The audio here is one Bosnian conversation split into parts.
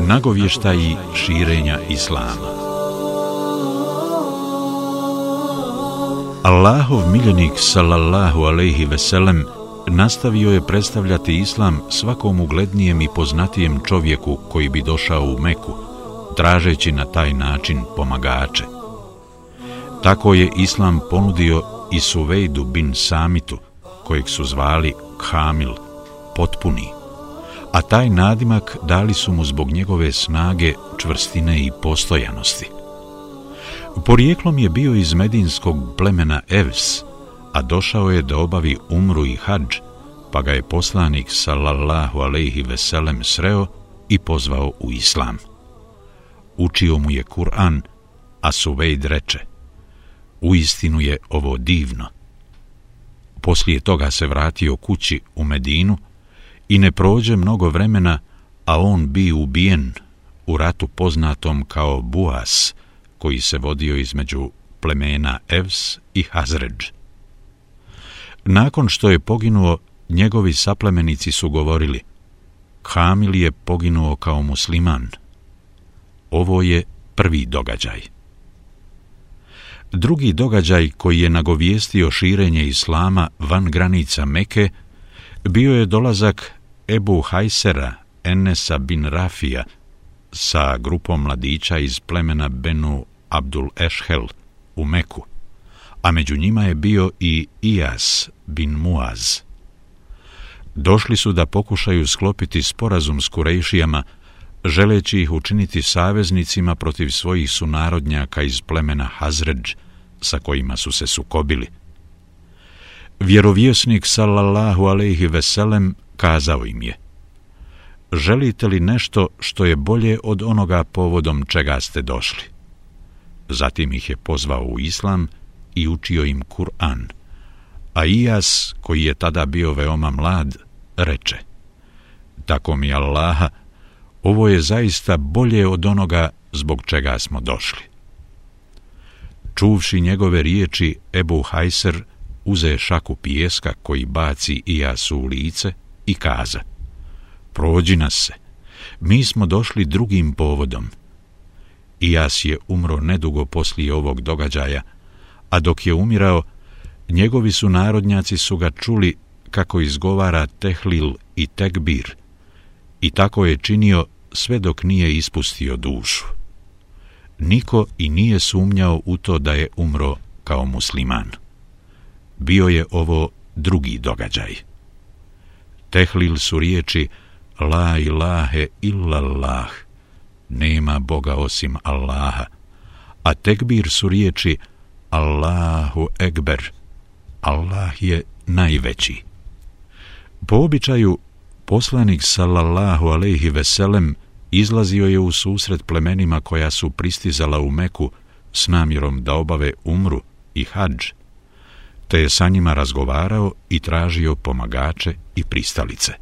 Nagovještaji širenja Islama Allahov miljenik sallallahu alejhi ve sellem nastavio je predstavljati islam svakom uglednijem i poznatijem čovjeku koji bi došao u Meku, tražeći na taj način pomagače. Tako je islam ponudio i Suvejdu bin Samitu, kojeg su zvali Kamil, potpuni, a taj nadimak dali su mu zbog njegove snage, čvrstine i postojanosti. Porijeklom je bio iz medinskog plemena Evs, a došao je da obavi umru i hađ, pa ga je poslanik sallallahu alaihi veselem sreo i pozvao u islam. Učio mu je Kur'an, a Suvejd reče, u istinu je ovo divno. Poslije toga se vratio kući u Medinu i ne prođe mnogo vremena, a on bi ubijen u ratu poznatom kao Buas, koji se vodio između plemena Evs i Hazređ. Nakon što je poginuo, njegovi saplemenici su govorili Kamil je poginuo kao musliman. Ovo je prvi događaj. Drugi događaj koji je nagovijestio širenje islama van granica Meke bio je dolazak Ebu Hajsera Enesa bin Rafija sa grupom mladića iz plemena Benu Abdul Eshel u Meku, a među njima je bio i Ijas bin Muaz. Došli su da pokušaju sklopiti sporazum s Kurejšijama, želeći ih učiniti saveznicima protiv svojih sunarodnjaka iz plemena Hazređ, sa kojima su se sukobili. Vjerovjesnik sallallahu alejhi veselem kazao im je: Želite li nešto što je bolje od onoga povodom čega ste došli? Zatim ih je pozvao u islam i učio im Kur'an. A Ijas, koji je tada bio veoma mlad, reče Tako mi Allaha, ovo je zaista bolje od onoga zbog čega smo došli. Čuvši njegove riječi, Ebu Hajser uze šaku pijeska koji baci Ijasu u lice i kaza Prođi nas se, mi smo došli drugim povodom. Ijas je umro nedugo poslije ovog događaja, a dok je umirao, njegovi su narodnjaci su ga čuli kako izgovara tehlil i tekbir i tako je činio sve dok nije ispustio dušu. Niko i nije sumnjao u to da je umro kao musliman. Bio je ovo drugi događaj. Tehlil su riječi La ilahe illallah, nema Boga osim Allaha, a tekbir su riječi Allahu ekber, Allah je najveći. Po običaju, poslanik sallallahu alaihi veselem izlazio je u susret plemenima koja su pristizala u Meku s namjerom da obave umru i hađ, te je sa njima razgovarao i tražio pomagače i pristalice.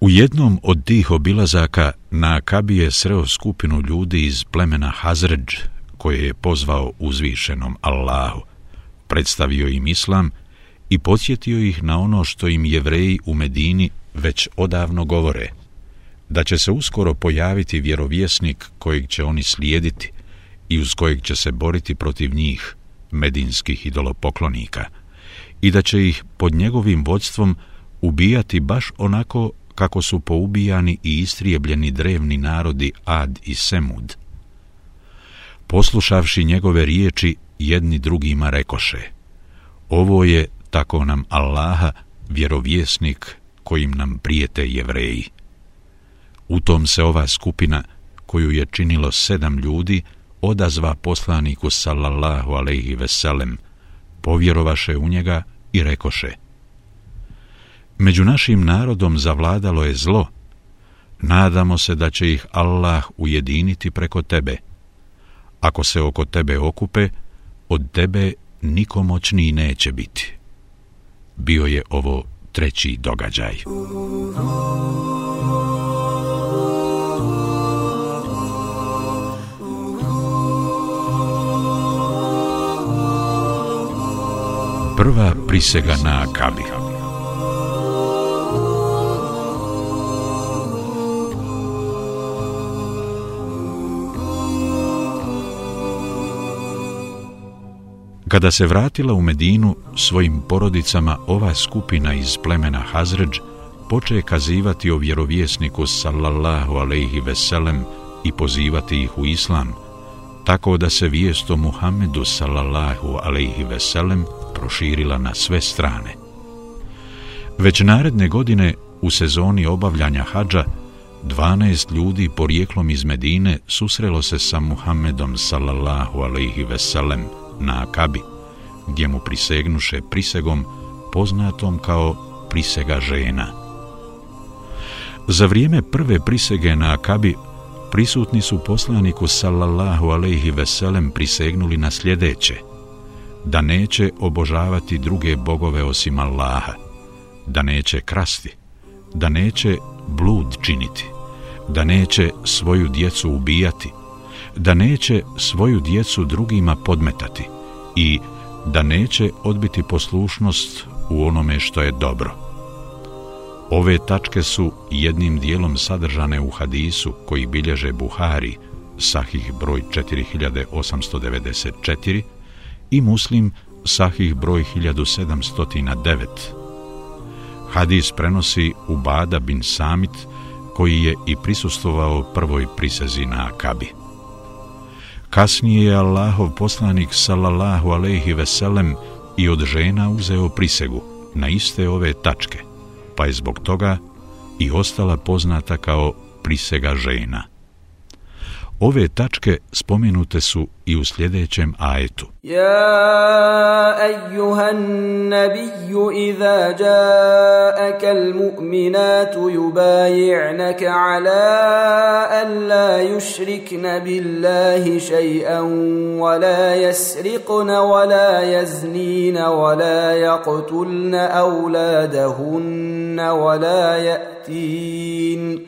U jednom od tih obilazaka na Akabi je sreo skupinu ljudi iz plemena Hazređ, koje je pozvao uzvišenom Allahu, predstavio im islam i podsjetio ih na ono što im jevreji u Medini već odavno govore, da će se uskoro pojaviti vjerovjesnik kojeg će oni slijediti i uz kojeg će se boriti protiv njih, medinskih idolopoklonika, i da će ih pod njegovim vodstvom ubijati baš onako kako su poubijani i istrijebljeni drevni narodi Ad i Semud. Poslušavši njegove riječi, jedni drugima rekoše, ovo je tako nam Allaha, vjerovjesnik kojim nam prijete jevreji. U tom se ova skupina, koju je činilo sedam ljudi, odazva poslaniku sallallahu alaihi veselem, povjerovaše u njega i rekoše Među našim narodom zavladalo je zlo, nadamo se da će ih Allah ujediniti preko tebe. Ako se oko tebe okupe, od tebe niko moćniji neće biti bio je ovo treći događaj. prva prisega na Akabi. Kada se vratila u Medinu, svojim porodicama ova skupina iz plemena Hazređ poče je kazivati o vjerovjesniku sallallahu alaihi veselem i pozivati ih u islam, tako da se vijest o Muhammedu sallallahu alaihi veselem – proširila na sve strane. Već naredne godine u sezoni obavljanja hađa 12 ljudi porijeklom iz Medine susrelo se sa Muhammedom sallallahu alaihi veselem na Akabi, gdje mu prisegnuše prisegom poznatom kao prisega žena. Za vrijeme prve prisege na Akabi prisutni su poslaniku sallallahu alaihi veselem prisegnuli na sljedeće, da neće obožavati druge bogove osim Allaha, da neće krasti, da neće blud činiti, da neće svoju djecu ubijati, da neće svoju djecu drugima podmetati i da neće odbiti poslušnost u onome što je dobro. Ove tačke su jednim dijelom sadržane u hadisu koji bilježe Buhari, sahih broj 4894 i muslim sahih broj 1709. Hadis prenosi Ubada bin Samit, koji je i prisustovao prvoj prisezi na Akabi. Kasnije je Allahov poslanik sallallahu alejhi ve sellem i od žena uzeo prisegu na iste ove tačke, pa je zbog toga i ostala poznata kao prisega žena. Ove tačke spomenute su i u sljedećem ajetu. Ja ejuhan nabiju iza jaaka al-mu'minatu yubayi'naka ala an la yushrikna billahi shay'an wa la yasriqna wa la yaznina wa la yaqtulna awladahunna wa la ya'tin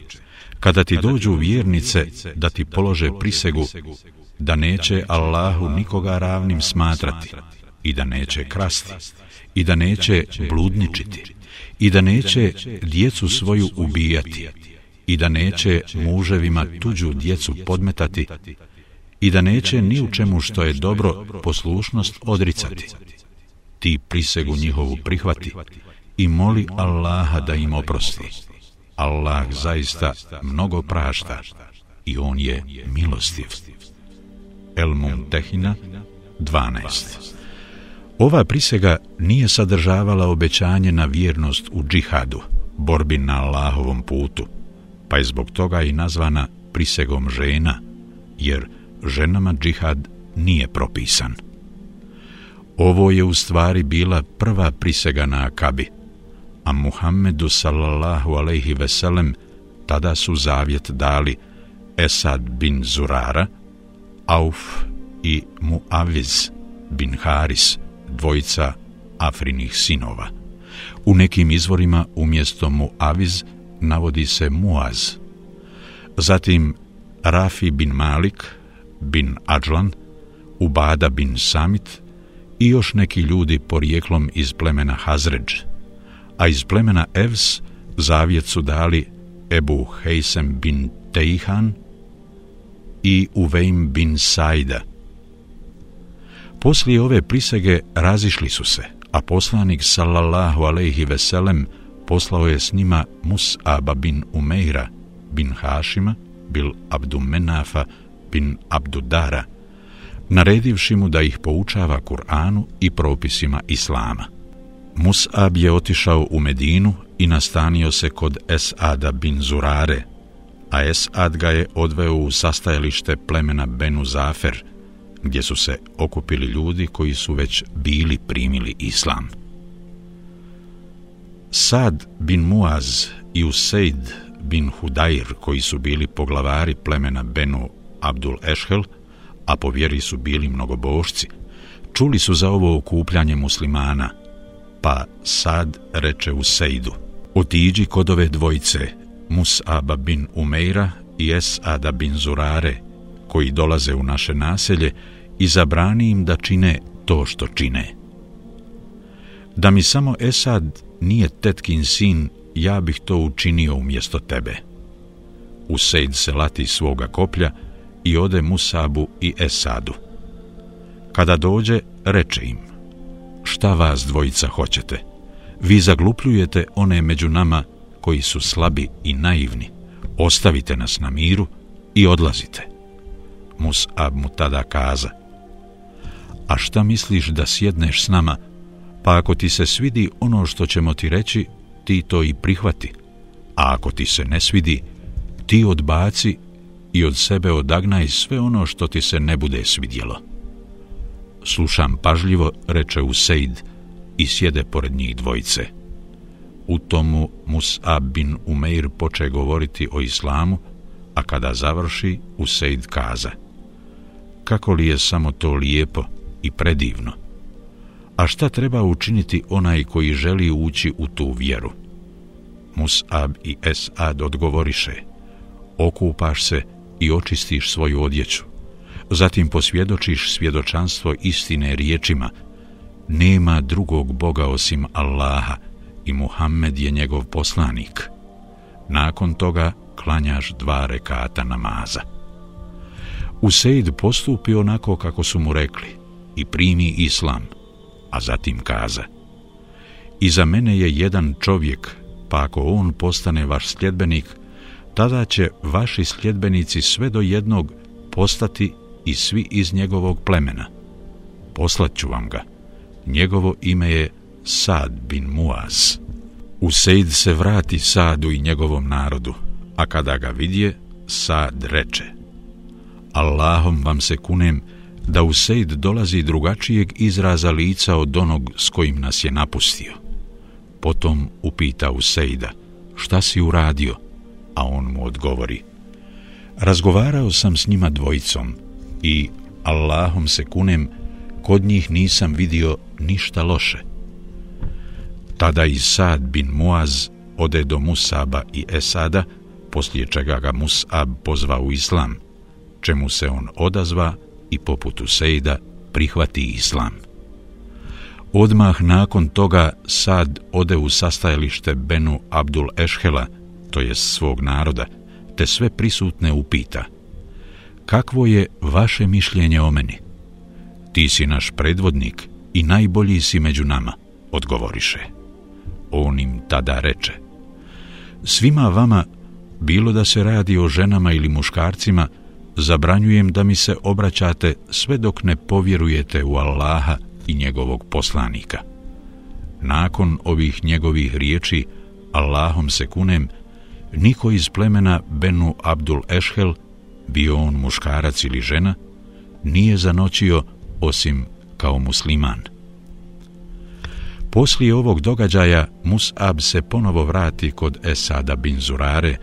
kada ti dođu vjernice da ti polože prisegu da neće Allahu nikoga ravnim smatrati i da neće krasti i da neće bludničiti i da neće djecu svoju ubijati i da neće muževima tuđu djecu podmetati i da neće ni u čemu što je dobro poslušnost odricati. Ti prisegu njihovu prihvati i moli Allaha da im oprosti. Allah zaista mnogo prašta i on je milostiv. El Mumtehina 12 Ova prisega nije sadržavala obećanje na vjernost u džihadu, borbi na Allahovom putu, pa je zbog toga i nazvana prisegom žena, jer ženama džihad nije propisan. Ovo je u stvari bila prva prisega na Akabi, a Muhammedu sallallahu alaihi veselem tada su zavjet dali Esad bin Zurara, Auf i Muaviz bin Haris, dvojica Afrinih sinova. U nekim izvorima umjesto Muaviz navodi se Muaz. Zatim Rafi bin Malik, bin Adžlan, Ubada bin Samit i još neki ljudi porijeklom iz plemena Hazređ, a iz plemena Evs zavjet su dali Ebu Hejsem bin Teihan i Uveim bin Sajda. Poslije ove prisege razišli su se, a poslanik sallallahu alejhi ve sellem poslao je s njima Mus'aba bin Umeira bin Hašima bil Abdumenafa bin Abdudara, naredivši mu da ih poučava Kur'anu i propisima Islama. Mus'ab je otišao u Medinu i nastanio se kod Esada bin Zurare, a Esad ga je odveo u sastajalište plemena Benu Zafer, gdje su se okupili ljudi koji su već bili primili islam. Sad bin Muaz i Useid bin Hudair, koji su bili poglavari plemena Benu Abdul Eshel, a po vjeri su bili mnogobošci, čuli su za ovo okupljanje muslimana – Pa sad reče u Sejdu, otiđi kod ove dvojice, Mus'aba bin Umeira i Es'ada bin Zurare, koji dolaze u naše naselje i zabrani im da čine to što čine. Da mi samo Esad nije tetkin sin, ja bih to učinio umjesto tebe. Usejd se lati svoga koplja i ode Musabu i Esadu. Kada dođe, reče im, šta vas dvojica hoćete? Vi zaglupljujete one među nama koji su slabi i naivni. Ostavite nas na miru i odlazite. Musab mu tada kaza, a šta misliš da sjedneš s nama, pa ako ti se svidi ono što ćemo ti reći, ti to i prihvati, a ako ti se ne svidi, ti odbaci i od sebe odagnaj sve ono što ti se ne bude svidjelo. Slušam pažljivo, reče Useid, i sjede pored njih dvojice. U tomu Mus'ab bin Umeir poče govoriti o islamu, a kada završi, Useid kaza. Kako li je samo to lijepo i predivno? A šta treba učiniti onaj koji želi ući u tu vjeru? Mus'ab i Es'ad odgovoriše, okupaš se i očistiš svoju odjeću. Zatim posvjedočiš svjedočanstvo istine riječima, nema drugog Boga osim Allaha i Muhammed je njegov poslanik. Nakon toga klanjaš dva rekata namaza. Usejd postupi onako kako su mu rekli i primi islam, a zatim kaza. I za mene je jedan čovjek, pa ako on postane vaš sljedbenik, tada će vaši sljedbenici sve do jednog postati i svi iz njegovog plemena. Poslaću vam ga. Njegovo ime je Sad bin Muaz. Useid se vrati Sadu i njegovom narodu, a kada ga vidje, Sad reče Allahom vam se kunem da Useid dolazi drugačijeg izraza lica od onog s kojim nas je napustio. Potom upita Useida, šta si uradio? A on mu odgovori, razgovarao sam s njima dvojicom i Allahom se kunem, kod njih nisam vidio ništa loše. Tada i Sad bin Muaz ode do Musaba i Esada, poslije čega ga Musab pozva u islam, čemu se on odazva i poput Usejda prihvati islam. Odmah nakon toga Sad ode u sastajalište Benu Abdul Ešhela, to je svog naroda, te sve prisutne upita. Kakvo je vaše mišljenje o meni? Ti si naš predvodnik i najbolji si među nama, odgovoriše. On im tada reče. Svima vama, bilo da se radi o ženama ili muškarcima, zabranjujem da mi se obraćate sve dok ne povjerujete u Allaha i njegovog poslanika. Nakon ovih njegovih riječi, Allahom se kunem, niko iz plemena Benu Abdul Ešhel, bio on muškarac ili žena, nije zanoćio osim kao musliman. Poslije ovog događaja Mus'ab se ponovo vrati kod Esada bin Zurare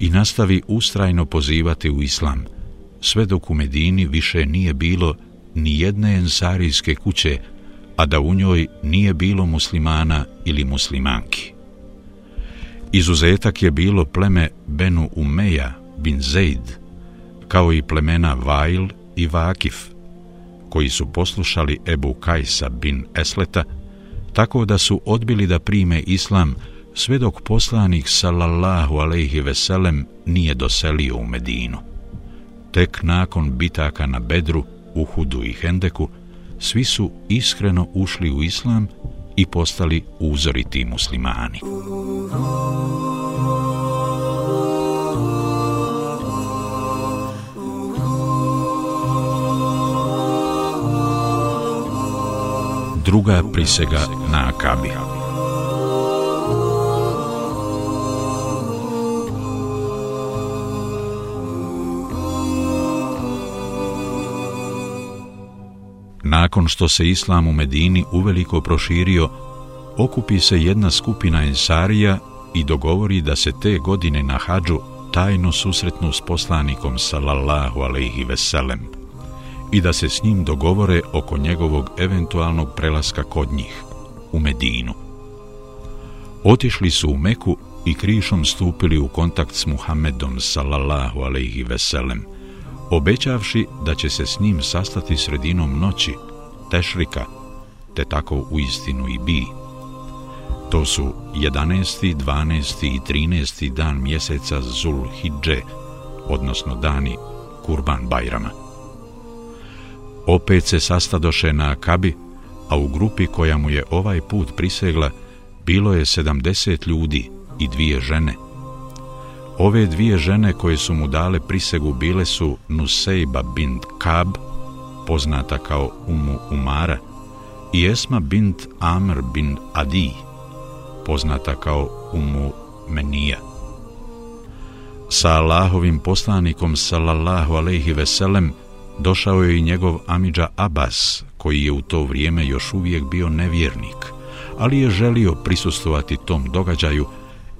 i nastavi ustrajno pozivati u islam, sve dok u Medini više nije bilo ni jedne ensarijske kuće, a da u njoj nije bilo muslimana ili muslimanki. Izuzetak je bilo pleme Benu Umeja bin Zaid, kao i plemena Vail i Vakif, koji su poslušali Ebu Kajsa bin Esleta, tako da su odbili da prime islam sve dok poslanik sallallahu alejhi ve sellem nije doselio u Medinu. Tek nakon bitaka na Bedru, Uhudu i Hendeku, svi su iskreno ušli u islam i postali uzoriti muslimani. Druga prisega na Akabi. Nakon što se islam u Medini uveliko proširio, okupi se jedna skupina ensarija i dogovori da se te godine na hađu tajno susretnu s poslanikom sallallahu alaihi veselem i da se s njim dogovore oko njegovog eventualnog prelaska kod njih. u Medinu. Otišli su u Meku i krišom stupili u kontakt s Muhammedom sallallahu alaihi veselem, obećavši da će se s njim sastati sredinom noći, tešrika, te tako u istinu i bi. To su 11., 12. i 13. dan mjeseca Zul Hidže, odnosno dani Kurban Bajrama. Opet se sastadoše na Akabi, a u grupi koja mu je ovaj put prisegla bilo je 70 ljudi i dvije žene. Ove dvije žene koje su mu dale prisegu bile su Nusejba bint Kab, poznata kao Umu Umara, i Esma bint Amr bin Adi, poznata kao Umu Menija. Sa Allahovim poslanikom sallallahu alejhi ve sellem došao je i njegov amidža Abbas, koji je u to vrijeme još uvijek bio nevjernik, ali je želio prisustovati tom događaju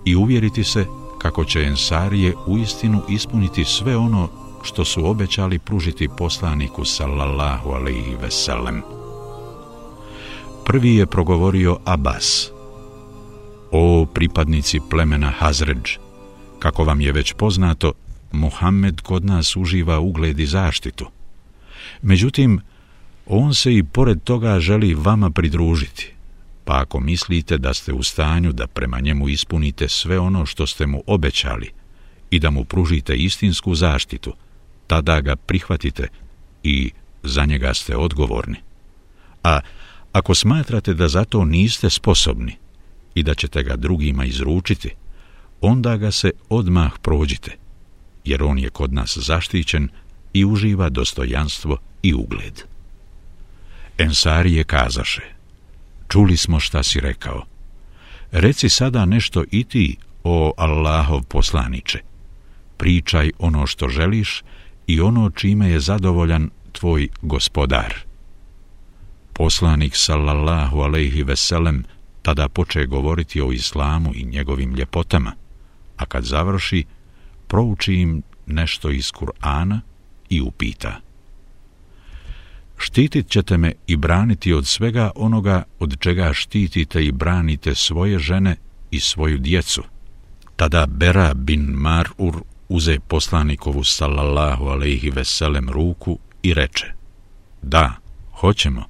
i uvjeriti se kako će Ensarije uistinu ispuniti sve ono što su obećali pružiti poslaniku sallallahu alejhi ve sellem. Prvi je progovorio Abbas. O pripadnici plemena Hazređ, kako vam je već poznato, Muhammed kod nas uživa ugled i zaštitu. Međutim, on se i pored toga želi vama pridružiti. Pa ako mislite da ste u stanju da prema njemu ispunite sve ono što ste mu obećali i da mu pružite istinsku zaštitu, tada ga prihvatite i za njega ste odgovorni. A ako smatrate da za to niste sposobni i da ćete ga drugima izručiti, onda ga se odmah prođite, jer on je kod nas zaštićen i uživa dostojanstvo i ugled. Ensarije kazaše, čuli smo šta si rekao. Reci sada nešto i ti, o Allahov poslaniče. Pričaj ono što želiš i ono čime je zadovoljan tvoj gospodar. Poslanik sallallahu alejhi ve sellem tada poče govoriti o islamu i njegovim ljepotama, a kad završi, prouči im nešto iz Kur'ana i upita. Štitit ćete me i braniti od svega onoga od čega štitite i branite svoje žene i svoju djecu. Tada Bera bin Mar'ur uze poslanikovu sallallahu alaihi veselem ruku i reče Da, hoćemo,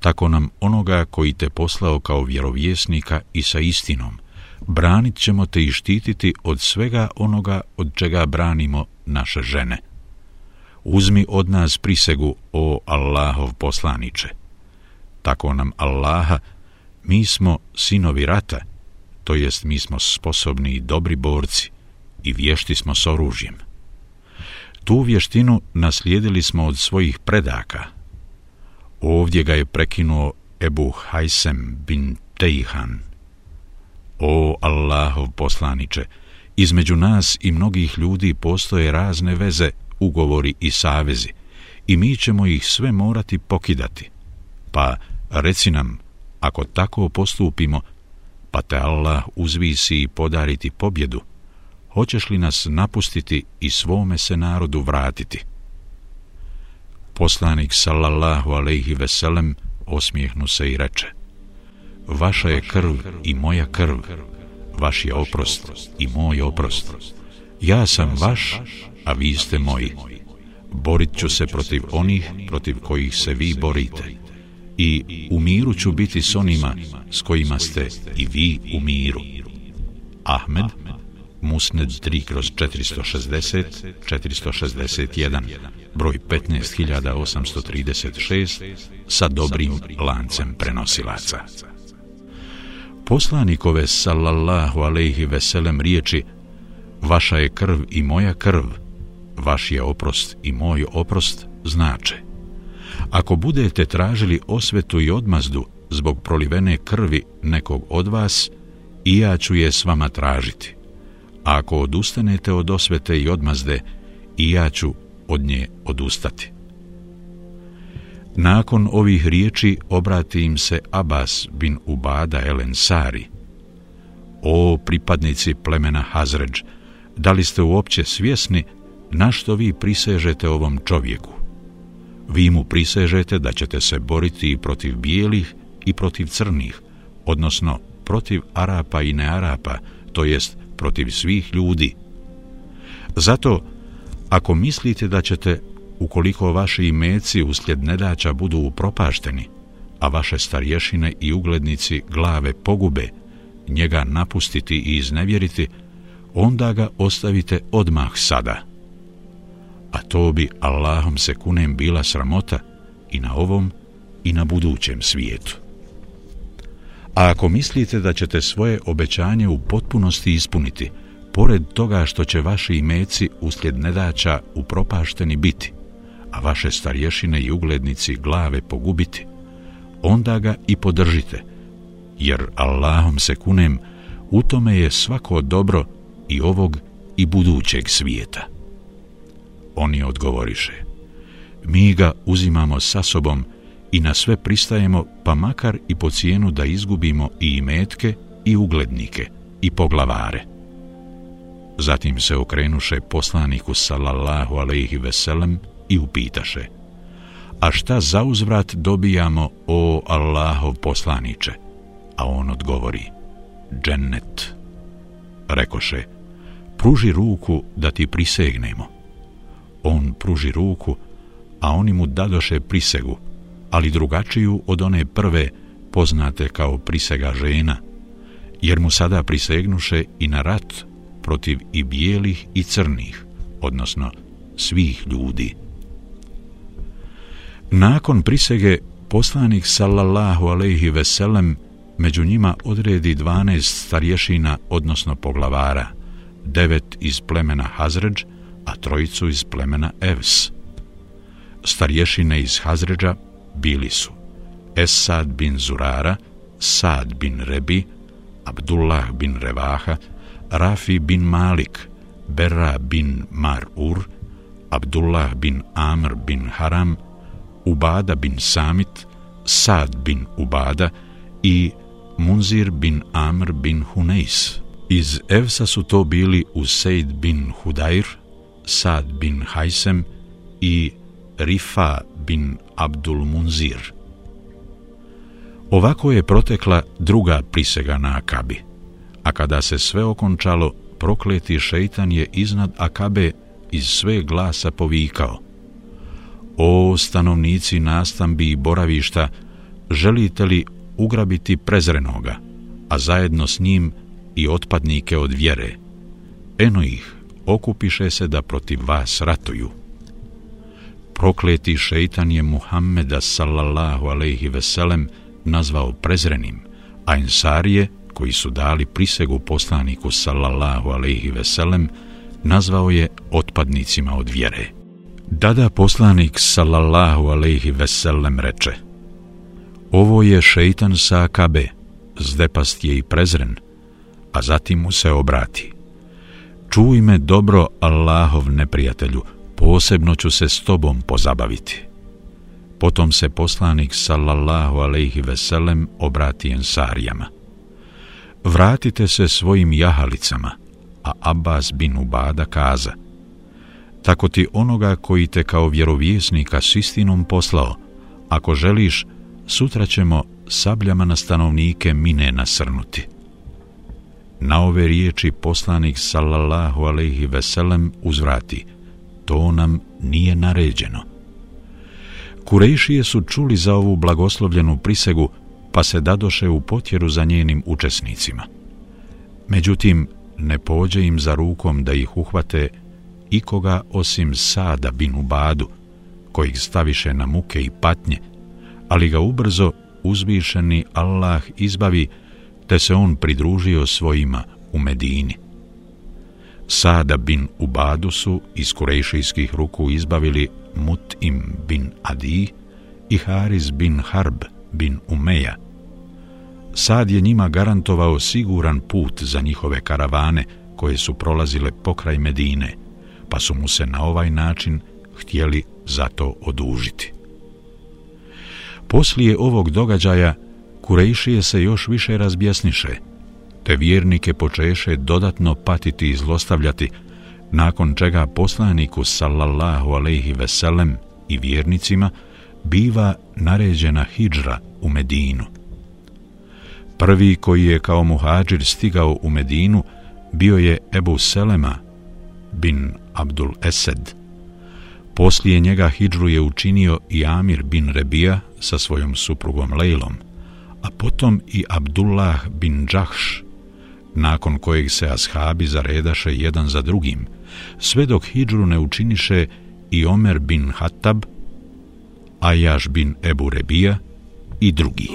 tako nam onoga koji te poslao kao vjerovjesnika i sa istinom, branit ćemo te i štititi od svega onoga od čega branimo naše žene uzmi od nas prisegu, o Allahov poslaniče. Tako nam Allaha, mi smo sinovi rata, to jest mi smo sposobni i dobri borci i vješti smo s oružjem. Tu vještinu naslijedili smo od svojih predaka. Ovdje ga je prekinuo Ebu Hajsem bin Tejhan. O Allahov poslaniče, između nas i mnogih ljudi postoje razne veze ugovori i savezi i mi ćemo ih sve morati pokidati. Pa reci nam, ako tako postupimo, pa te Allah uzvisi i podariti pobjedu, hoćeš li nas napustiti i svome se narodu vratiti? Poslanik sallallahu alejhi ve sellem osmijehnu se i reče: Vaša je krv i moja krv, vaš je oprost i moj oprost. Ja sam vaš, a vi ste moji. Borit ću se protiv onih protiv kojih se vi borite. I u miru ću biti s onima s kojima ste i vi u miru. Ahmed, Musned 3 kroz 460, 461, broj 15836, sa dobrim lancem prenosilaca. Poslanikove sallallahu alejhi ve sellem riječi Vaša je krv i moja krv, vaš je oprost i moj oprost znače. Ako budete tražili osvetu i odmazdu zbog prolivene krvi nekog od vas, i ja ću je s vama tražiti. A ako odustanete od osvete i odmazde, i ja ću od nje odustati. Nakon ovih riječi obrati im se Abbas bin Ubada el Ensari. O pripadnici plemena Hazređ, da li ste uopće svjesni na što vi prisežete ovom čovjeku. Vi mu prisežete da ćete se boriti i protiv bijelih i protiv crnih, odnosno protiv Arapa i nearapa, to jest protiv svih ljudi. Zato, ako mislite da ćete, ukoliko vaši imeci uslijed nedaća budu upropašteni, a vaše starješine i uglednici glave pogube, njega napustiti i iznevjeriti, onda ga ostavite odmah sada. A to bi Allahom se kunem bila sramota i na ovom i na budućem svijetu. A ako mislite da ćete svoje obećanje u potpunosti ispuniti, pored toga što će vaši imeci uslijed nedaća upropašteni biti, a vaše starješine i uglednici glave pogubiti, onda ga i podržite, jer Allahom se kunem, u tome je svako dobro i ovog i budućeg svijeta. Oni odgovoriše, mi ga uzimamo sa sobom i na sve pristajemo, pa makar i po cijenu da izgubimo i imetke i uglednike i poglavare. Zatim se okrenuše poslaniku sallallahu alaihi veselem i upitaše, a šta za uzvrat dobijamo o Allahov poslaniče? A on odgovori, džennet. Rekoše, pruži ruku da ti prisegnemo. On pruži ruku, a oni mu dadoše prisegu, ali drugačiju od one prve poznate kao prisega žena, jer mu sada prisegnuše i na rat protiv i bijelih i crnih, odnosno svih ljudi. Nakon prisege, poslanik sallallahu alejhi ve sellem među njima odredi 12 starješina, odnosno poglavara, devet iz plemena Hazređ, a trojicu iz plemena Evs. Starješine iz Hazređa bili su Esad bin Zurara, Sad bin Rebi, Abdullah bin Revaha, Rafi bin Malik, Berra bin Mar'ur, Abdullah bin Amr bin Haram, Ubada bin Samit, Sad bin Ubada i Munzir bin Amr bin Huneis. Iz Evsa su to bili Useid bin Hudair, Sad bin Hajsem i Rifa bin Abdul Munzir. Ovako je protekla druga prisega na Akabi, a kada se sve okončalo, prokleti šeitan je iznad Akabe iz sve glasa povikao. O stanovnici nastambi i boravišta, želite li ugrabiti prezrenoga, a zajedno s njim i otpadnike od vjere? Eno ih, okupiše se da protiv vas ratuju prokleti šeitan je Muhammeda sallallahu alaihi veselem nazvao prezrenim, a ensarije, koji su dali prisegu poslaniku sallallahu alaihi veselem, nazvao je otpadnicima od vjere. Dada poslanik sallallahu alaihi veselem reče Ovo je šeitan sa akabe, zdepast je i prezren, a zatim mu se obrati. Čuj me dobro, Allahov neprijatelju, posebno ću se s tobom pozabaviti. Potom se poslanik sallallahu alejhi ve sellem obrati ensarijama. Vratite se svojim jahalicama, a Abbas bin Ubada kaza: Tako ti onoga koji te kao vjerovjesnika s istinom poslao, ako želiš, sutra ćemo sabljama na stanovnike mine nasrnuti. Na ove riječi poslanik sallallahu alaihi ve sellem uzvrati: to nam nije naređeno. Kurejšije su čuli za ovu blagoslovljenu prisegu, pa se dadoše u potjeru za njenim učesnicima. Međutim, ne pođe im za rukom da ih uhvate ikoga osim Sada bin Ubadu, kojih staviše na muke i patnje, ali ga ubrzo uzvišeni Allah izbavi, te se on pridružio svojima u Medini. Sada bin Ubadu su iz kurejšijskih ruku izbavili Mut'im bin Adi i Haris bin Harb bin Umeja. Sad je njima garantovao siguran put za njihove karavane koje su prolazile pokraj Medine, pa su mu se na ovaj način htjeli zato odužiti. Poslije ovog događaja, Kurejšije se još više razbjesniše – te vjernike počeše dodatno patiti i zlostavljati, nakon čega poslaniku sallallahu alaihi veselem i vjernicima biva naređena hidžra u Medinu. Prvi koji je kao muhađir stigao u Medinu bio je Ebu Selema bin Abdul Esed. Poslije njega hidžru je učinio i Amir bin Rebija sa svojom suprugom Lejlom, a potom i Abdullah bin Džahš, nakon kojeg se ashabi zaredaše jedan za drugim, sve dok hidžru ne učiniše i Omer bin Hattab, Ajaš bin Ebu Rebija i drugi.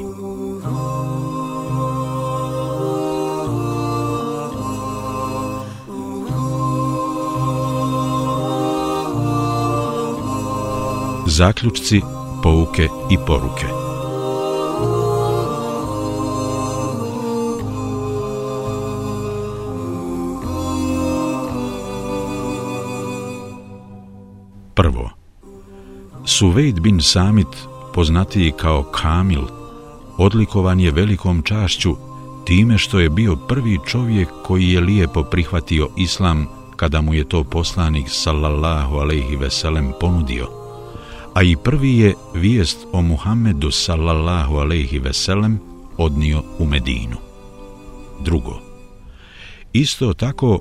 Zaključci, pouke i poruke Prvo, Suvejd bin Samit, poznatiji kao Kamil, odlikovan je velikom čašću time što je bio prvi čovjek koji je lijepo prihvatio islam kada mu je to poslanik sallallahu alejhi ve sellem ponudio. A i prvi je vijest o Muhammedu sallallahu alejhi ve sellem odnio u Medinu. Drugo. Isto tako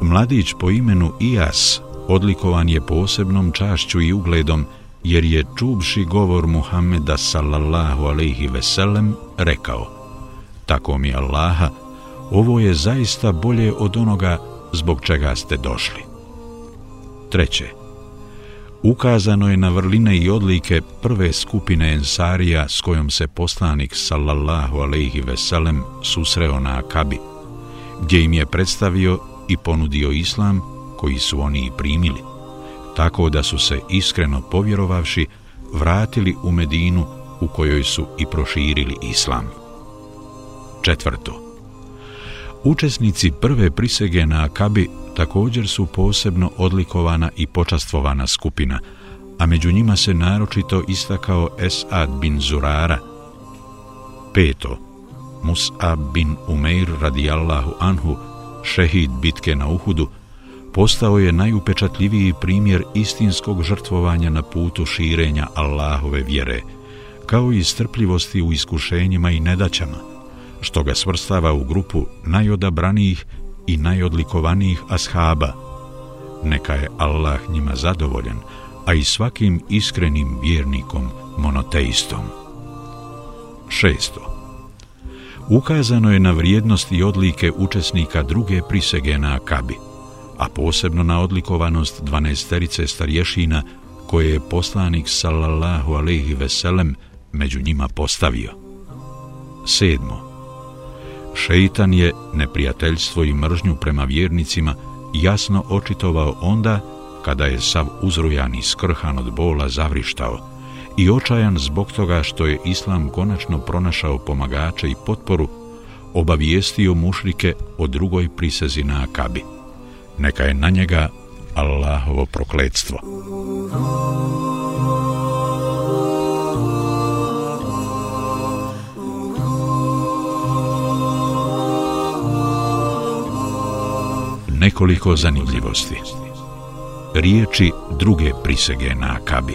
mladić po imenu Ijas odlikovan je posebnom čašću i ugledom jer je čubši govor Muhammeda sallallahu alaihi veselem rekao Tako mi Allaha, ovo je zaista bolje od onoga zbog čega ste došli. Treće, ukazano je na vrline i odlike prve skupine ensarija s kojom se poslanik sallallahu alaihi veselem susreo na Akabi, gdje im je predstavio i ponudio islam koji su oni i primili tako da su se iskreno povjerovavši vratili u Medinu u kojoj su i proširili islam. Četvrto. Učesnici prve prisege na Akabi također su posebno odlikovana i počastvovana skupina, a među njima se naročito istakao Esad bin Zurara. Peto. Mus'ab bin Umeir radijallahu anhu, šehid bitke na Uhudu, postao je najupečatljiviji primjer istinskog žrtvovanja na putu širenja Allahove vjere, kao i strpljivosti u iskušenjima i nedaćama, što ga svrstava u grupu najodabranijih i najodlikovanijih ashaba. Neka je Allah njima zadovoljan, a i svakim iskrenim vjernikom monoteistom. Šesto. Ukazano je na vrijednost i odlike učesnika druge prisege na Akabi – a posebno na odlikovanost dvanaesterice starješina koje je poslanik sallallahu alaihi veselem među njima postavio. Sedmo. Šeitan je neprijateljstvo i mržnju prema vjernicima jasno očitovao onda kada je sav uzrujan i skrhan od bola zavrištao i očajan zbog toga što je Islam konačno pronašao pomagače i potporu, obavijestio mušrike o drugoj prisezi na Akabi neka je na njega Allahovo prokledstvo. Nekoliko zanimljivosti. Riječi druge prisege na Akabi.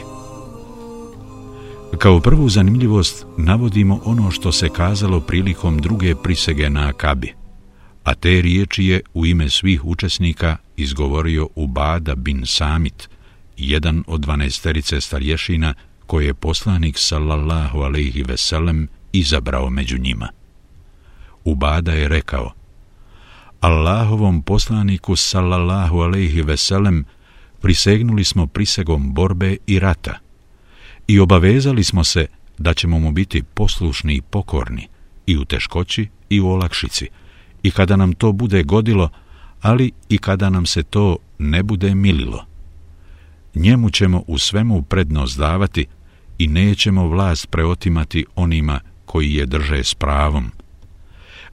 Kao prvu zanimljivost navodimo ono što se kazalo prilikom druge prisege na Akabi – a te riječi je u ime svih učesnika izgovorio Ubada bin Samit, jedan od dvanesterice starješina koje je poslanik sallallahu alaihi veselem izabrao među njima. Ubada je rekao, Allahovom poslaniku sallallahu alaihi veselem prisegnuli smo prisegom borbe i rata i obavezali smo se da ćemo mu biti poslušni i pokorni i u teškoći i u olakšici, i kada nam to bude godilo, ali i kada nam se to ne bude mililo. Njemu ćemo u svemu prednost davati i nećemo vlast preotimati onima koji je drže s pravom.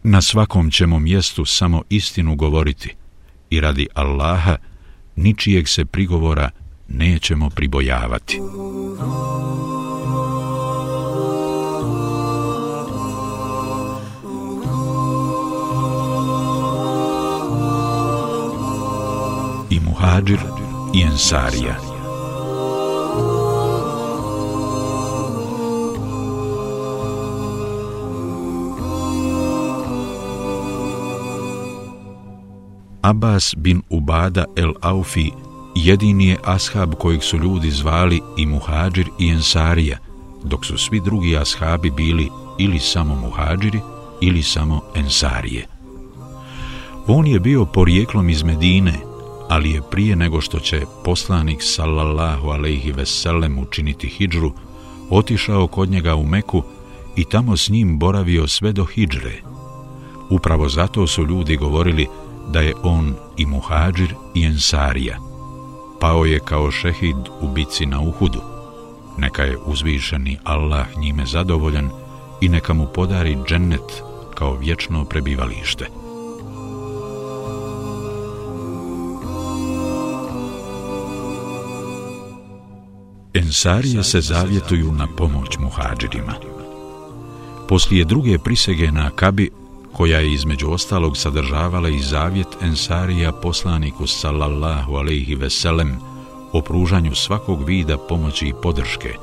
Na svakom ćemo mjestu samo istinu govoriti i radi Allaha ničijeg se prigovora nećemo pribojavati. Muhađir i Ensarija. Abbas bin Ubada el Aufi jedini je ashab kojeg su ljudi zvali i Muhađir i Ensarija, dok su svi drugi ashabi bili ili samo Muhađiri ili samo Ensarije. On je bio porijeklom iz Medine – ali je prije nego što će poslanik sallallahu alejhi ve sellem učiniti hidžru, otišao kod njega u Meku i tamo s njim boravio sve do hidžre. Upravo zato su ljudi govorili da je on i muhađir i ensarija. Pao je kao šehid u bici na Uhudu. Neka je uzvišeni Allah njime zadovoljan i neka mu podari džennet kao vječno prebivalište. Ensarije se zavjetuju na pomoć muhađirima. Poslije druge prisege na Akabi, koja je između ostalog sadržavala i zavjet Ensarija poslaniku sallallahu alaihi veselem o pružanju svakog vida pomoći i podrške,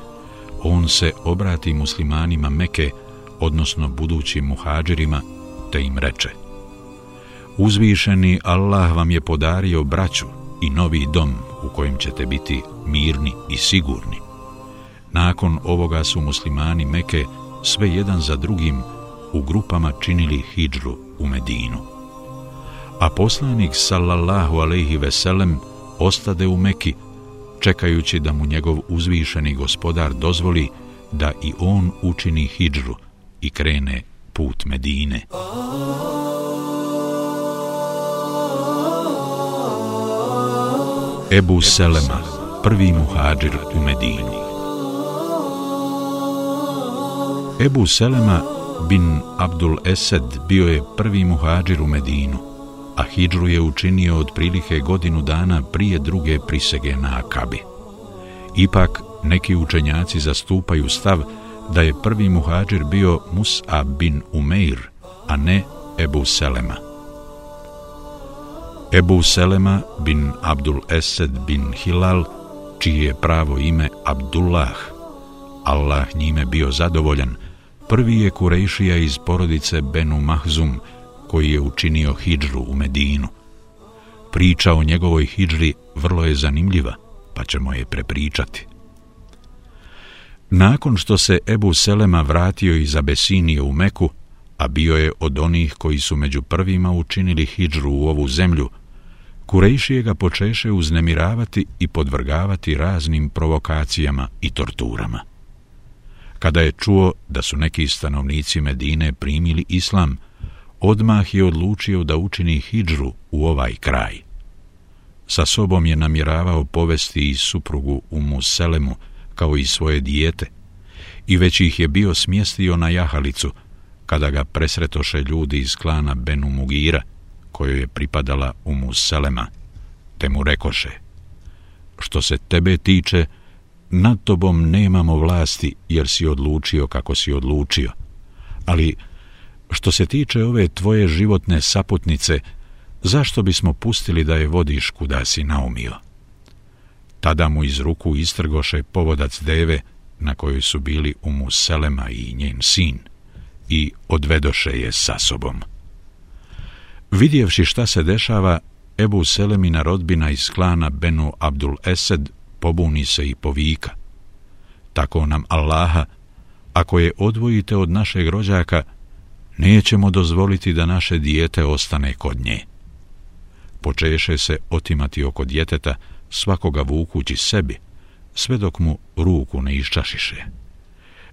on se obrati muslimanima Meke, odnosno budućim muhađirima, te im reče Uzvišeni Allah vam je podario braću i novi dom u kojem ćete biti mirni i sigurni. Nakon ovoga su muslimani Meke sve jedan za drugim u grupama činili hidžru u Medinu. A poslanik sallallahu alaihi veselem ostade u Meki, čekajući da mu njegov uzvišeni gospodar dozvoli da i on učini hidžru i krene put Medine. Ebu Selema, prvi muhađir u Medini. Ebu Selema bin Abdul Esed bio je prvi muhađir u Medinu, a hidžru je učinio otprilike godinu dana prije druge prisege na Akabi. Ipak, neki učenjaci zastupaju stav da je prvi muhađir bio Musa bin Umeir, a ne Ebu Selema. Ebu Selema bin Abdul Esed bin Hilal, čije je pravo ime Abdullah, Allah njime bio zadovoljan, prvi je Kurejšija iz porodice Benu Mahzum, koji je učinio hidžru u Medinu. Priča o njegovoj hidžri vrlo je zanimljiva, pa ćemo je prepričati. Nakon što se Ebu Selema vratio iz Abesinije u Meku, a bio je od onih koji su među prvima učinili hidžru u ovu zemlju, Kurejšije ga počeše uznemiravati i podvrgavati raznim provokacijama i torturama. Kada je čuo da su neki stanovnici Medine primili islam, odmah je odlučio da učini hidžru u ovaj kraj. Sa sobom je namjeravao povesti i suprugu u Muselemu kao i svoje dijete i već ih je bio smjestio na jahalicu kada ga presretoše ljudi iz klana Benu Mugira, kojoj je pripadala u Muselema, te mu rekoše, što se tebe tiče, nad tobom nemamo vlasti jer si odlučio kako si odlučio. Ali što se tiče ove tvoje životne saputnice, zašto bismo pustili da je vodiš kuda si naumio? Tada mu iz ruku istrgoše povodac deve na kojoj su bili u Muselema i njen sin i odvedoše je sa sobom. Vidjevši šta se dešava, Ebu Selemina rodbina iz klana Benu Abdul Esed pobuni se i povika. Tako nam Allaha, ako je odvojite od našeg rođaka, nećemo dozvoliti da naše dijete ostane kod nje. Počeše se otimati oko djeteta, svakoga vukući sebi, sve dok mu ruku ne iščašiše.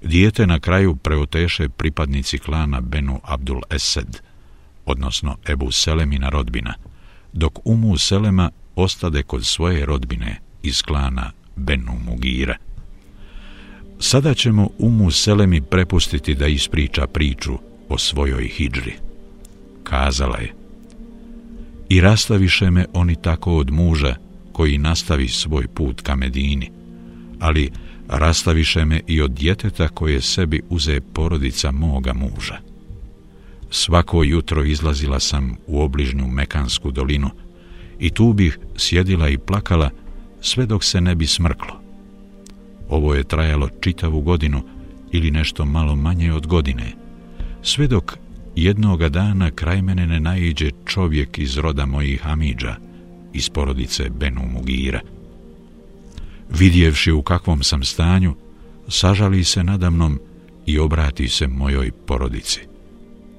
Dijete na kraju preoteše pripadnici klana Benu Abdul Esed, odnosno Ebu Selemina rodbina, dok Umu Selema ostade kod svoje rodbine, iz klana Benu Mugira. Sada ćemo Umu Selemi prepustiti da ispriča priču o svojoj hidžri. Kazala je, i rastaviše me oni tako od muža koji nastavi svoj put ka Medini, ali rastaviše me i od djeteta koje sebi uze porodica moga muža. Svako jutro izlazila sam u obližnju Mekansku dolinu i tu bih sjedila i plakala sve dok se ne bi smrklo. Ovo je trajalo čitavu godinu ili nešto malo manje od godine, sve dok jednoga dana kraj mene ne naiđe čovjek iz roda mojih Hamidža, iz porodice Benu Mugira. Vidjevši u kakvom sam stanju, sažali se nadamnom i obrati se mojoj porodici.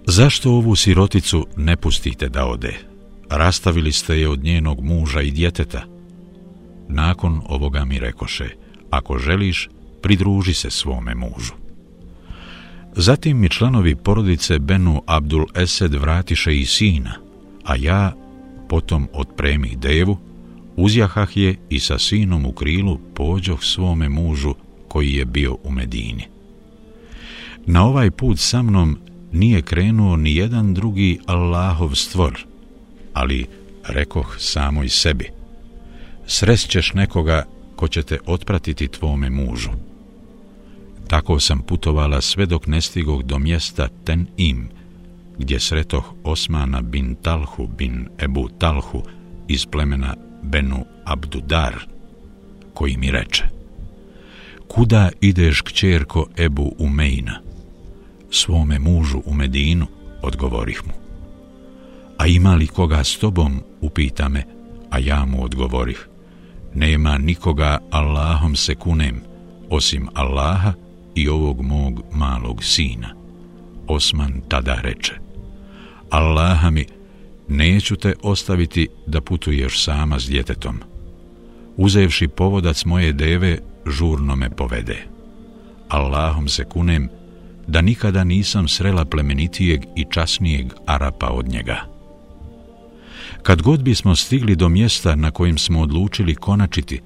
Zašto ovu siroticu ne pustite da ode? Rastavili ste je od njenog muža i djeteta. Nakon ovoga mi rekoše, ako želiš, pridruži se svome mužu. Zatim mi članovi porodice Benu Abdul Esed vratiše i sina, a ja, potom otpremih devu, uzjahah je i sa sinom u krilu pođoh svome mužu koji je bio u Medini. Na ovaj put sa mnom nije krenuo ni jedan drugi Allahov stvor, ali rekoh samo i sebi, sresćeš nekoga ko će te otpratiti tvome mužu. Tako sam putovala sve dok ne stigog do mjesta Ten Im, gdje sretoh Osmana bin Talhu bin Ebu Talhu iz plemena Benu Abdudar, koji mi reče Kuda ideš kćerko Ebu Umejna? Svome mužu u Medinu, odgovorih mu. A ima li koga s tobom, upita me, a ja mu odgovorih. Nema nikoga Allahom se kunem, osim Allaha i ovog mog malog sina. Osman tada reče, Allaha mi, neću te ostaviti da putuješ sama s djetetom. Uzevši povodac moje deve, žurno me povede. Allahom se kunem da nikada nisam srela plemenitijeg i časnijeg Arapa od njega. Kad god bismo stigli do mjesta na kojim smo odlučili konačiti,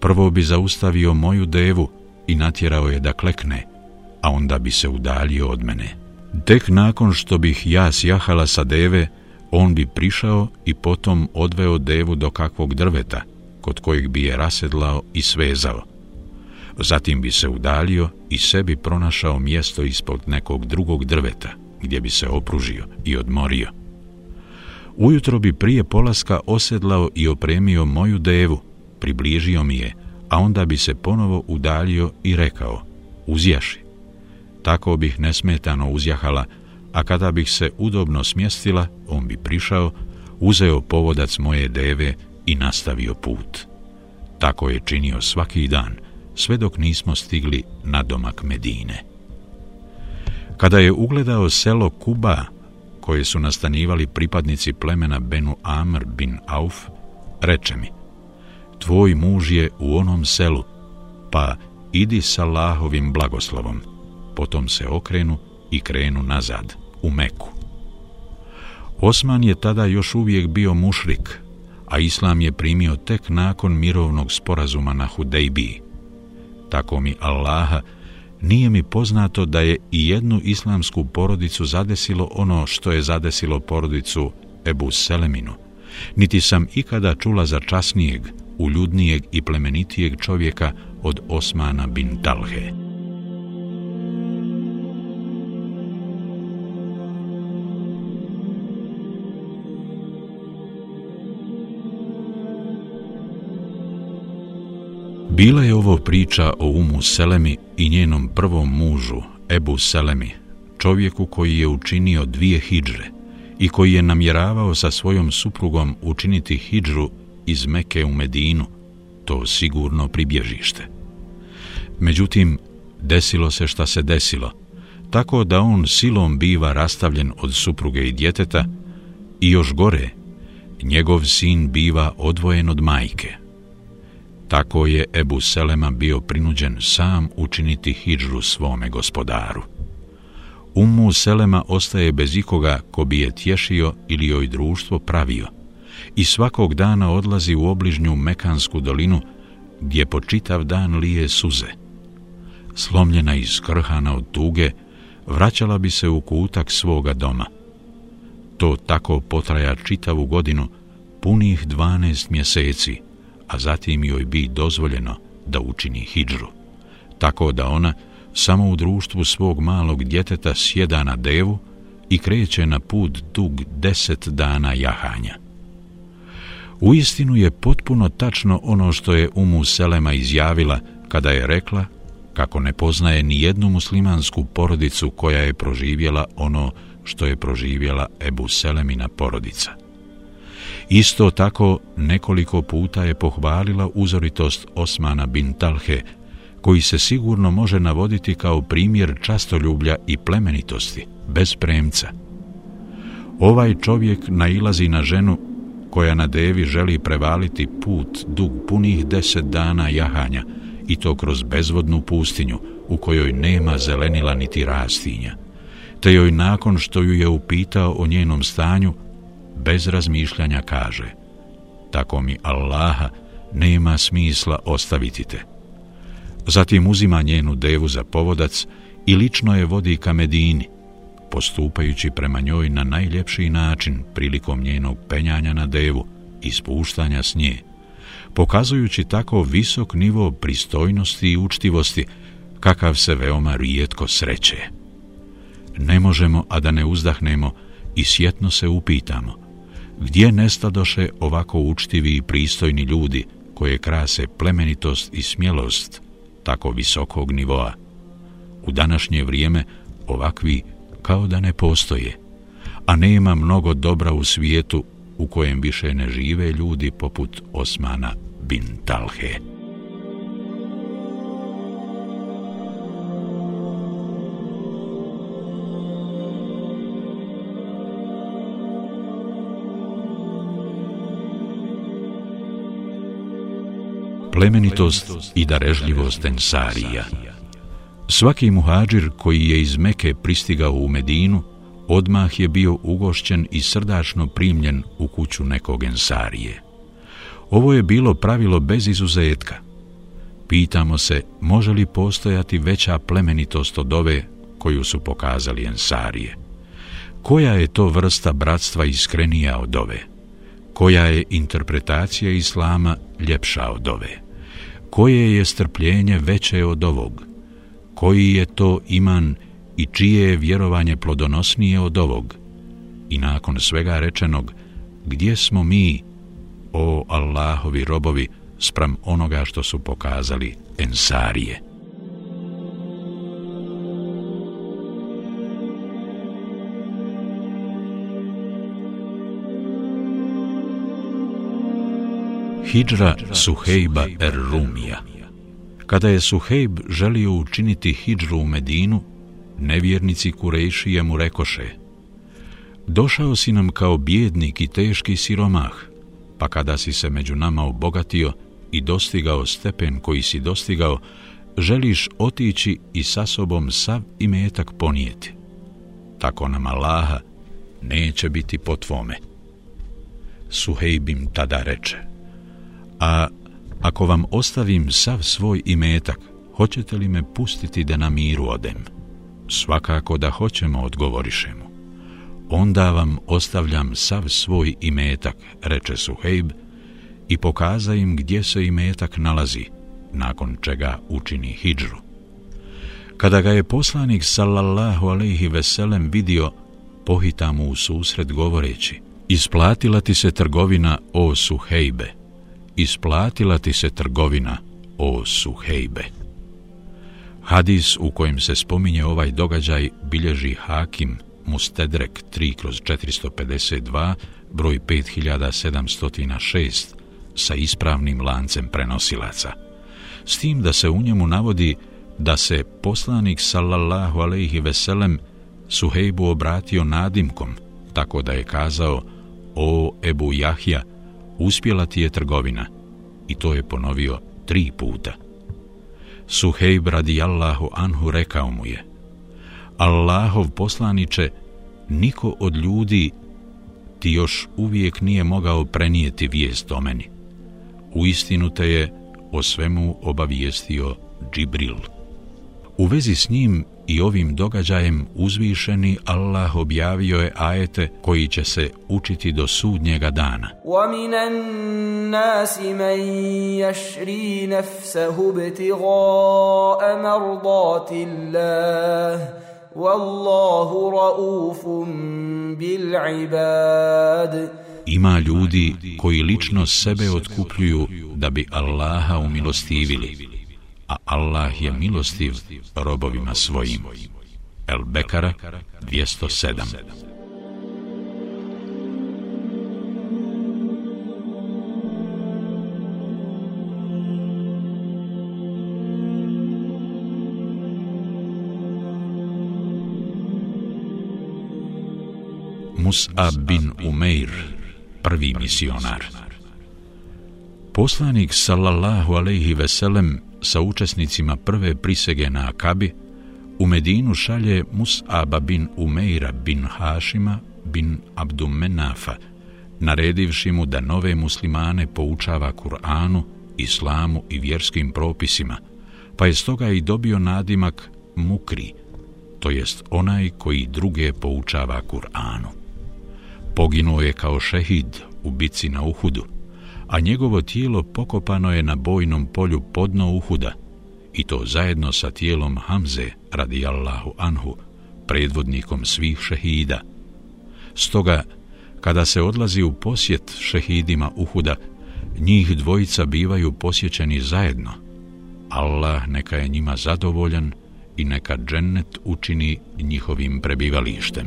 prvo bi zaustavio moju devu i natjerao je da klekne, a onda bi se udaljio od mene. Tek nakon što bih ja sjahala sa deve, on bi prišao i potom odveo devu do kakvog drveta, kod kojeg bi je rasedlao i svezao. Zatim bi se udalio i sebi pronašao mjesto ispod nekog drugog drveta, gdje bi se opružio i odmorio. Ujutro bi prije polaska osedlao i opremio moju devu, približio mi je, a onda bi se ponovo udaljio i rekao, uzjaši. Tako bih nesmetano uzjahala, a kada bih se udobno smjestila, on bi prišao, uzeo povodac moje deve i nastavio put. Tako je činio svaki dan, sve dok nismo stigli na domak Medine. Kada je ugledao selo Kuba, koje su nastanivali pripadnici plemena Benu Amr bin Auf, reče mi, tvoj muž je u onom selu, pa idi sa Allahovim blagoslovom. Potom se okrenu i krenu nazad, u Meku. Osman je tada još uvijek bio mušrik, a Islam je primio tek nakon mirovnog sporazuma na Hudejbiji. Tako mi Allaha, nije mi poznato da je i jednu islamsku porodicu zadesilo ono što je zadesilo porodicu Ebu Seleminu, niti sam ikada čula za časnijeg, uljudnijeg i plemenitijeg čovjeka od Osmana bin Talhe. Bila je ovo priča o Umu Selemi i njenom prvom mužu, Ebu Selemi, čovjeku koji je učinio dvije hidžre i koji je namjeravao sa svojom suprugom učiniti hidžru iz Meke u Medinu, to sigurno pribježište. Međutim, desilo se šta se desilo, tako da on silom biva rastavljen od supruge i djeteta i još gore, njegov sin biva odvojen od majke. Tako je Ebu Selema bio prinuđen sam učiniti hidžru svome gospodaru. Umu Selema ostaje bez ikoga ko bi je tješio ili joj društvo pravio – i svakog dana odlazi u obližnju Mekansku dolinu, gdje po čitav dan lije suze. Slomljena i skrhana od tuge, vraćala bi se u kutak svoga doma. To tako potraja čitavu godinu, punih dvanest mjeseci, a zatim joj bi dozvoljeno da učini hidžru. Tako da ona, samo u društvu svog malog djeteta sjeda na devu i kreće na put dug deset dana jahanja. U istinu je potpuno tačno ono što je Umu Selema izjavila kada je rekla kako ne poznaje ni jednu muslimansku porodicu koja je proživjela ono što je proživjela Ebu Selemina porodica. Isto tako nekoliko puta je pohvalila uzoritost Osmana bin Talhe, koji se sigurno može navoditi kao primjer častoljublja i plemenitosti, bez premca. Ovaj čovjek nailazi na ženu koja na devi želi prevaliti put dug punih deset dana jahanja i to kroz bezvodnu pustinju u kojoj nema zelenila niti rastinja, te joj nakon što ju je upitao o njenom stanju, bez razmišljanja kaže Tako mi Allaha nema smisla ostaviti te. Zatim uzima njenu devu za povodac i lično je vodi ka Medini, postupajući prema njoj na najljepši način prilikom njenog penjanja na devu i spuštanja s nje, pokazujući tako visok nivo pristojnosti i učtivosti, kakav se veoma rijetko sreće. Ne možemo, a da ne uzdahnemo i sjetno se upitamo, gdje nestadoše ovako učtivi i pristojni ljudi koje krase plemenitost i smjelost tako visokog nivoa. U današnje vrijeme ovakvi kao da ne postoje, a nema mnogo dobra u svijetu u kojem više ne žive ljudi poput Osmana bin Talhe. Plemenitost i darežljivost Ensarija Svaki muhađir koji je iz Meke pristigao u Medinu, odmah je bio ugošćen i srdačno primljen u kuću nekog ensarije. Ovo je bilo pravilo bez izuzetka. Pitamo se, može li postojati veća plemenitost od ove koju su pokazali ensarije? Koja je to vrsta bratstva iskrenija od ove? Koja je interpretacija islama ljepša od ove? Koje je strpljenje veće od ovog? koji je to iman i čije je vjerovanje plodonosnije od ovog. I nakon svega rečenog, gdje smo mi, o Allahovi robovi, spram onoga što su pokazali ensarije? Hidra Suhejba Er-Rumija Kada je Suhejb želio učiniti hidžru u Medinu, nevjernici Kurejšije mu rekoše Došao si nam kao bjednik i teški siromah, pa kada si se među nama obogatio i dostigao stepen koji si dostigao, želiš otići i sa sobom sav imetak ponijeti. Tako nam Allaha neće biti po tvome. Suhejbim tada reče, a ako vam ostavim sav svoj imetak, hoćete li me pustiti da na miru odem? Svakako da hoćemo, odgovoriše mu. Onda vam ostavljam sav svoj imetak, reče Suhejb, i pokaza im gdje se imetak nalazi, nakon čega učini hidžru. Kada ga je poslanik sallallahu alaihi veselem vidio, pohita mu u susret govoreći, isplatila ti se trgovina o Suhejbe, isplatila ti se trgovina, o Suhejbe. Hadis u kojem se spominje ovaj događaj bilježi Hakim Mustedrek 3 kroz 452, broj 5706, sa ispravnim lancem prenosilaca. S tim da se u njemu navodi da se poslanik sallallahu alaihi veselem Suhejbu obratio nadimkom, tako da je kazao, o Ebu Jahja, uspjela ti je trgovina i to je ponovio tri puta. Suhejb radijallahu anhu rekao mu je Allahov poslaniče, niko od ljudi ti još uvijek nije mogao prenijeti vijest o meni. U istinu te je o svemu obavijestio Džibril. U vezi s njim i ovim događajem uzvišeni Allah objavio je ajete koji će se učiti do sudnjega dana. وَمِنَ النَّاسِ مَنْ يَشْرِي نَفْسَهُ بِتِغَاءَ مَرْضَاتِ اللَّهِ وَاللَّهُ رَؤُوفٌ بِالْعِبَادِ Ima ljudi koji lično sebe otkupljuju da bi Allaha umilostivili a Allah je milostiv robovima svojim. El Bekara 207 Mus'ab bin Umeir, prvi misionar. Poslanik sallallahu alejhi ve sellem sa učesnicima prve prisege na Akabi u Medinu šalje Mus'aba bin Umeira bin Hašima bin Abdumenafa, naredivši mu da nove muslimane poučava Kur'anu, islamu i vjerskim propisima, pa je stoga i dobio nadimak Mukri, to jest onaj koji druge poučava Kur'anu. Poginuo je kao šehid u bici na Uhudu, a njegovo tijelo pokopano je na bojnom polju podno Uhuda, i to zajedno sa tijelom Hamze, radijallahu anhu, predvodnikom svih šehida. Stoga, kada se odlazi u posjet šehidima Uhuda, njih dvojica bivaju posjećeni zajedno. Allah neka je njima zadovoljan i neka džennet učini njihovim prebivalištem.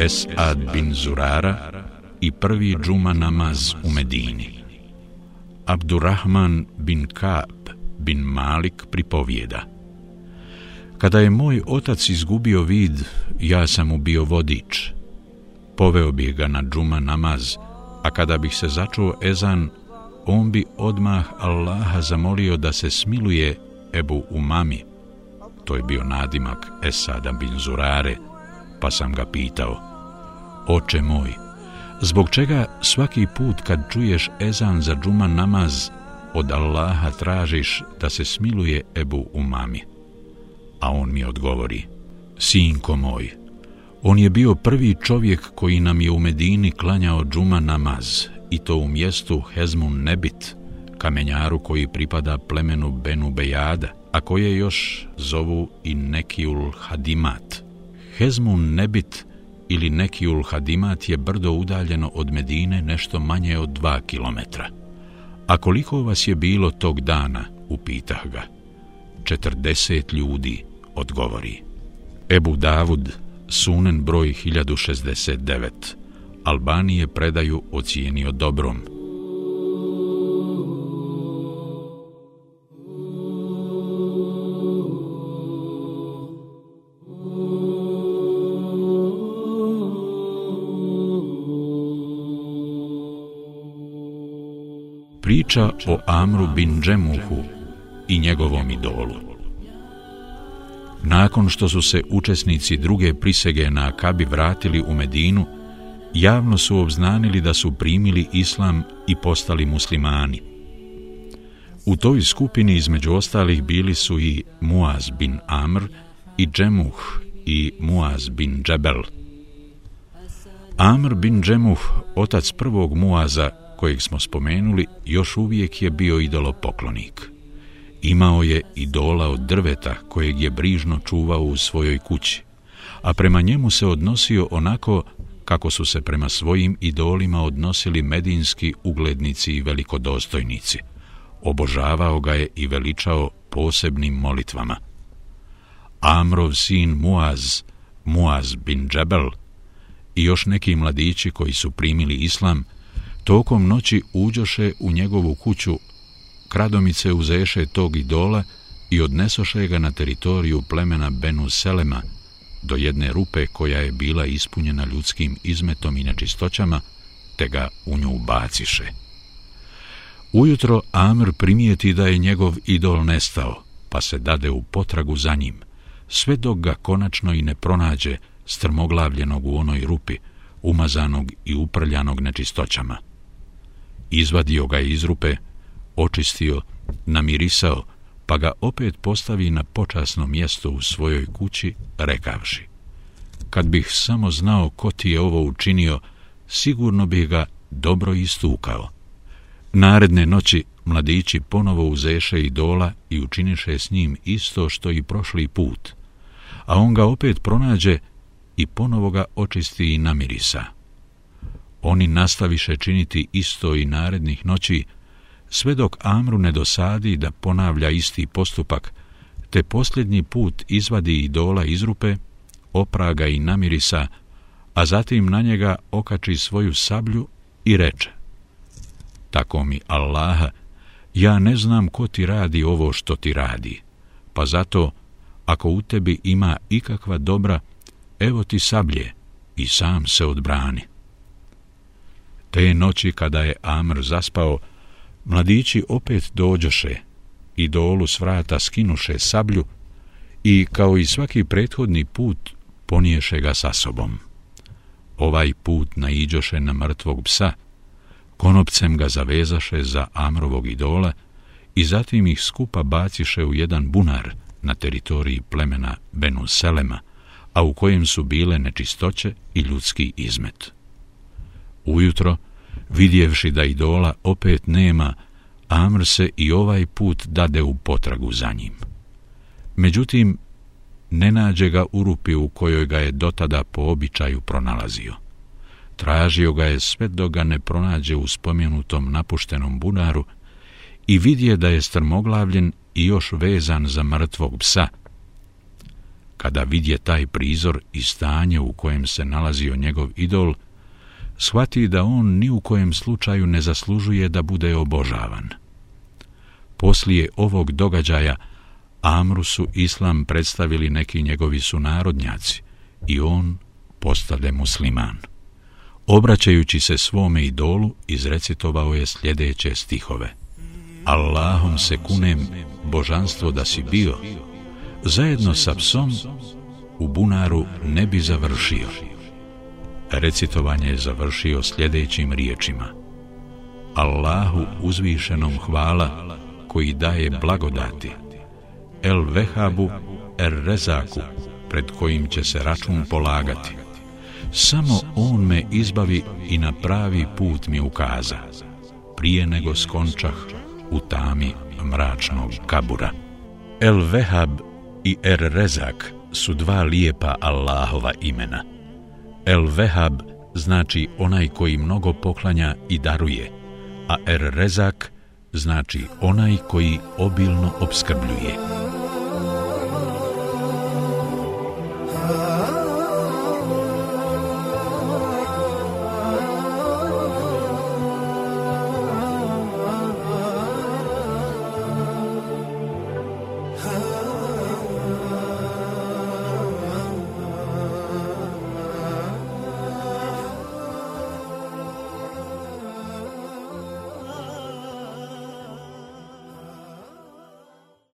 Esad bin Zurara i prvi džuma namaz u Medini. Abdurrahman bin Kaab bin Malik pripovjeda. Kada je moj otac izgubio vid, ja sam mu bio vodič. Poveo bih ga na džuma namaz, a kada bih se začuo ezan, on bi odmah Allaha zamolio da se smiluje Ebu Umami. To je bio nadimak Esada bin Zurare, pa sam ga pitao – Oče moj, zbog čega svaki put kad čuješ ezan za džuma namaz, od Allaha tražiš da se smiluje Ebu Umami? A on mi odgovori, sinko moj, on je bio prvi čovjek koji nam je u Medini klanjao džuma namaz, i to u mjestu Hezmun Nebit, kamenjaru koji pripada plemenu Benu Bejada, a koje još zovu i Nekiul Hadimat. Hezmun Nebit ili neki ulhadimat je brdo udaljeno od Medine nešto manje od dva kilometra. A koliko vas je bilo tog dana, upitah ga. Četrdeset ljudi, odgovori. Ebu Davud, sunen broj 1069, Albanije predaju ocijenio dobrom. Priča o Amru bin Džemuhu i njegovom idolu. Nakon što su se učesnici druge prisege na Akabi vratili u Medinu, javno su obznanili da su primili islam i postali muslimani. U toj skupini između ostalih bili su i Muaz bin Amr i Džemuh i Muaz bin Džebel. Amr bin Džemuh, otac prvog Muaza, kojeg smo spomenuli, još uvijek je bio idolopoklonik. Imao je idola od drveta kojeg je brižno čuvao u svojoj kući, a prema njemu se odnosio onako kako su se prema svojim idolima odnosili medinski uglednici i velikodostojnici. Obožavao ga je i veličao posebnim molitvama. Amrov sin Muaz, Muaz bin Džebel i još neki mladići koji su primili islam, tokom noći uđoše u njegovu kuću, kradomice uzeše tog idola i odnesoše ga na teritoriju plemena Benu Selema do jedne rupe koja je bila ispunjena ljudskim izmetom i nečistoćama, te ga u nju baciše. Ujutro Amr primijeti da je njegov idol nestao, pa se dade u potragu za njim, sve dok ga konačno i ne pronađe strmoglavljenog u onoj rupi, umazanog i uprljanog nečistoćama izvadio ga iz rupe, očistio, namirisao, pa ga opet postavi na počasno mjesto u svojoj kući, rekavši. Kad bih samo znao ko ti je ovo učinio, sigurno bih ga dobro istukao. Naredne noći mladići ponovo uzeše idola i učiniše s njim isto što i prošli put, a on ga opet pronađe i ponovo ga očisti i namirisa. Oni nastaviše činiti isto i narednih noći, sve dok Amru ne dosadi da ponavlja isti postupak, te posljednji put izvadi idola iz rupe, opraga i namirisa, a zatim na njega okači svoju sablju i reče Tako mi Allaha, ja ne znam ko ti radi ovo što ti radi, pa zato, ako u tebi ima ikakva dobra, evo ti sablje i sam se odbrani. Te noći kada je Amr zaspao, mladići opet dođoše i dolu s vrata skinuše sablju i kao i svaki prethodni put poniješe ga sa sobom. Ovaj put naiđoše na mrtvog psa, konopcem ga zavezaše za Amrovog idola i zatim ih skupa baciše u jedan bunar na teritoriji plemena Benu Selema, a u kojem su bile nečistoće i ljudski izmet. Ujutro, vidjevši da idola opet nema, Amr se i ovaj put dade u potragu za njim. Međutim, ne nađe ga u rupi u kojoj ga je dotada po običaju pronalazio. Tražio ga je sve do ga ne pronađe u spomenutom napuštenom bunaru i vidje da je strmoglavljen i još vezan za mrtvog psa. Kada vidje taj prizor i stanje u kojem se nalazio njegov idol, shvati da on ni u kojem slučaju ne zaslužuje da bude obožavan. Poslije ovog događaja Amru su islam predstavili neki njegovi sunarodnjaci i on postade musliman. Obraćajući se svome idolu, izrecitovao je sljedeće stihove. Allahom se kunem božanstvo da si bio, zajedno sa psom u bunaru ne bi završio. Recitovanje je završio sljedećim riječima. Allahu uzvišenom hvala koji daje blagodati. El Vehabu Er Rezaku pred kojim će se račun polagati. Samo on me izbavi i na pravi put mi ukaza. Prije nego skončah u tami mračnog kabura. El Vehab i Er Rezak su dva lijepa Allahova imena. El Vehab znači onaj koji mnogo poklanja i daruje, a Er Rezak znači onaj koji obilno obskrbljuje.